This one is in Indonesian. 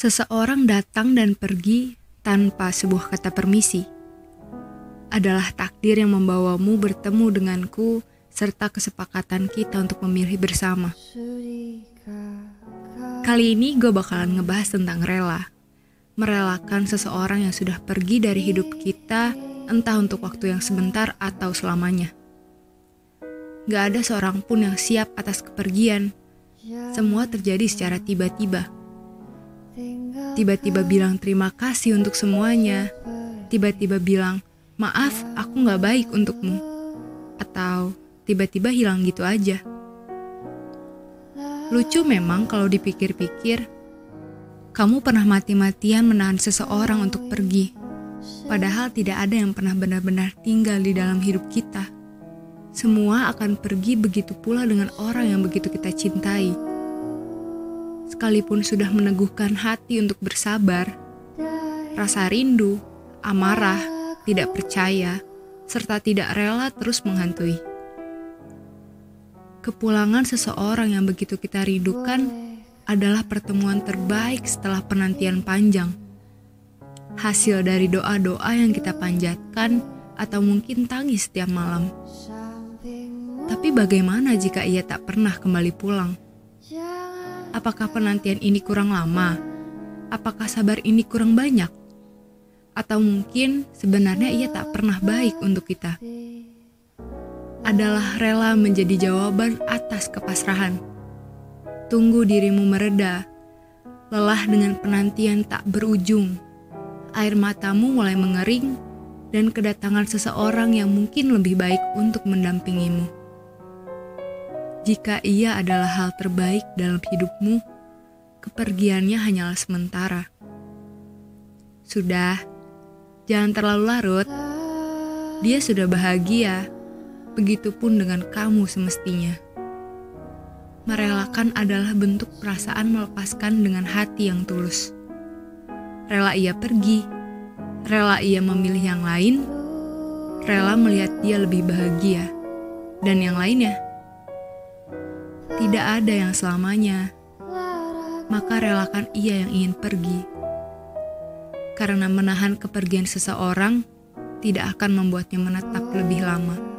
Seseorang datang dan pergi tanpa sebuah kata permisi. Adalah takdir yang membawamu bertemu denganku serta kesepakatan kita untuk memilih bersama. Kali ini gue bakalan ngebahas tentang rela. Merelakan seseorang yang sudah pergi dari hidup kita entah untuk waktu yang sebentar atau selamanya. Gak ada seorang pun yang siap atas kepergian. Semua terjadi secara tiba-tiba. Tiba-tiba bilang terima kasih untuk semuanya. Tiba-tiba bilang, maaf aku gak baik untukmu. Atau tiba-tiba hilang gitu aja. Lucu memang kalau dipikir-pikir, kamu pernah mati-matian menahan seseorang untuk pergi. Padahal tidak ada yang pernah benar-benar tinggal di dalam hidup kita. Semua akan pergi begitu pula dengan orang yang begitu kita cintai. Sekalipun sudah meneguhkan hati untuk bersabar, rasa rindu, amarah, tidak percaya, serta tidak rela terus menghantui. Kepulangan seseorang yang begitu kita rindukan adalah pertemuan terbaik setelah penantian panjang. Hasil dari doa-doa yang kita panjatkan atau mungkin tangis setiap malam. Tapi bagaimana jika ia tak pernah kembali pulang? Apakah penantian ini kurang lama? Apakah sabar ini kurang banyak? Atau mungkin sebenarnya ia tak pernah baik untuk kita? Adalah rela menjadi jawaban atas kepasrahan. Tunggu dirimu mereda, lelah dengan penantian tak berujung. Air matamu mulai mengering, dan kedatangan seseorang yang mungkin lebih baik untuk mendampingimu jika ia adalah hal terbaik dalam hidupmu, kepergiannya hanyalah sementara. Sudah, jangan terlalu larut. Dia sudah bahagia, begitupun dengan kamu semestinya. Merelakan adalah bentuk perasaan melepaskan dengan hati yang tulus. Rela ia pergi, rela ia memilih yang lain, rela melihat dia lebih bahagia, dan yang lainnya tidak ada yang selamanya, maka relakan ia yang ingin pergi. Karena menahan kepergian seseorang tidak akan membuatnya menetap lebih lama.